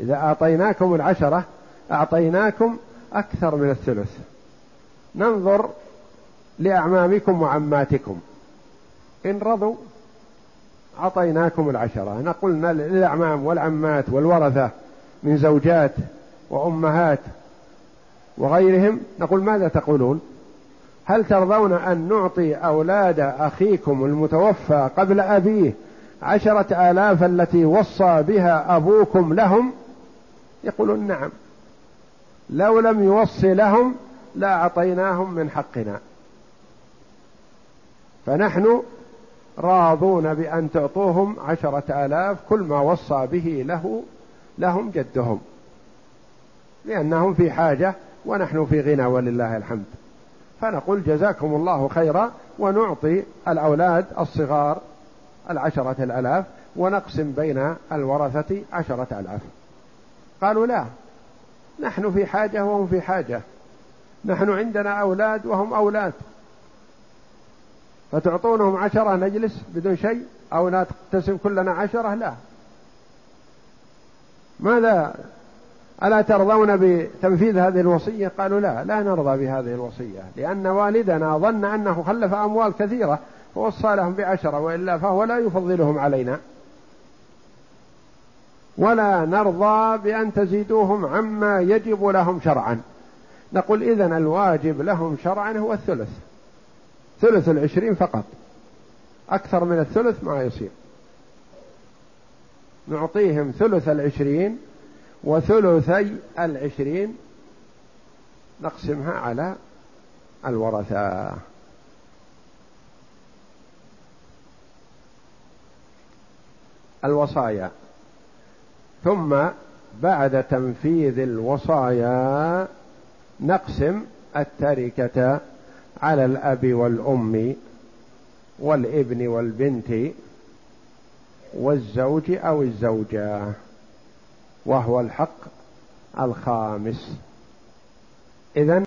إذا أعطيناكم العشرة أعطيناكم أكثر من الثلث. ننظر لأعمامكم وعماتكم. إن رضوا أعطيناكم العشرة. نقول للأعمام والعمات والورثة من زوجات وأمهات وغيرهم نقول ماذا تقولون؟ هل ترضون أن نعطي أولاد أخيكم المتوفى قبل أبيه عشرة آلاف التي وصى بها أبوكم لهم؟ يقولون نعم. لو لم يوصي لهم لا أعطيناهم من حقنا. فنحن راضون بأن تعطوهم عشرة آلاف كل ما وصى به له لهم جدهم. لأنهم في حاجة ونحن في غنى ولله الحمد. فنقول جزاكم الله خيرا ونعطي الأولاد الصغار العشرة الألاف ونقسم بين الورثة عشرة ألاف. قالوا لا نحن في حاجة وهم في حاجة. نحن عندنا أولاد وهم أولاد. فتعطونهم عشرة نجلس بدون شيء أو نقتسم كلنا عشرة؟ لا. ماذا ألا ترضون بتنفيذ هذه الوصية؟ قالوا لا لا نرضى بهذه الوصية لأن والدنا ظن أنه خلف أموال كثيرة فوصى لهم بعشرة وإلا فهو لا يفضلهم علينا. ولا نرضى بأن تزيدوهم عما يجب لهم شرعا. نقول إذن الواجب لهم شرعا هو الثلث ثلث العشرين فقط. أكثر من الثلث ما يصير. نعطيهم ثلث العشرين وثلثي العشرين نقسمها على الورثة. الوصايا. ثم بعد تنفيذ الوصايا نقسم التركة على الأب والأم والابن والبنت والزوج أو الزوجة. وهو الحق الخامس. إذا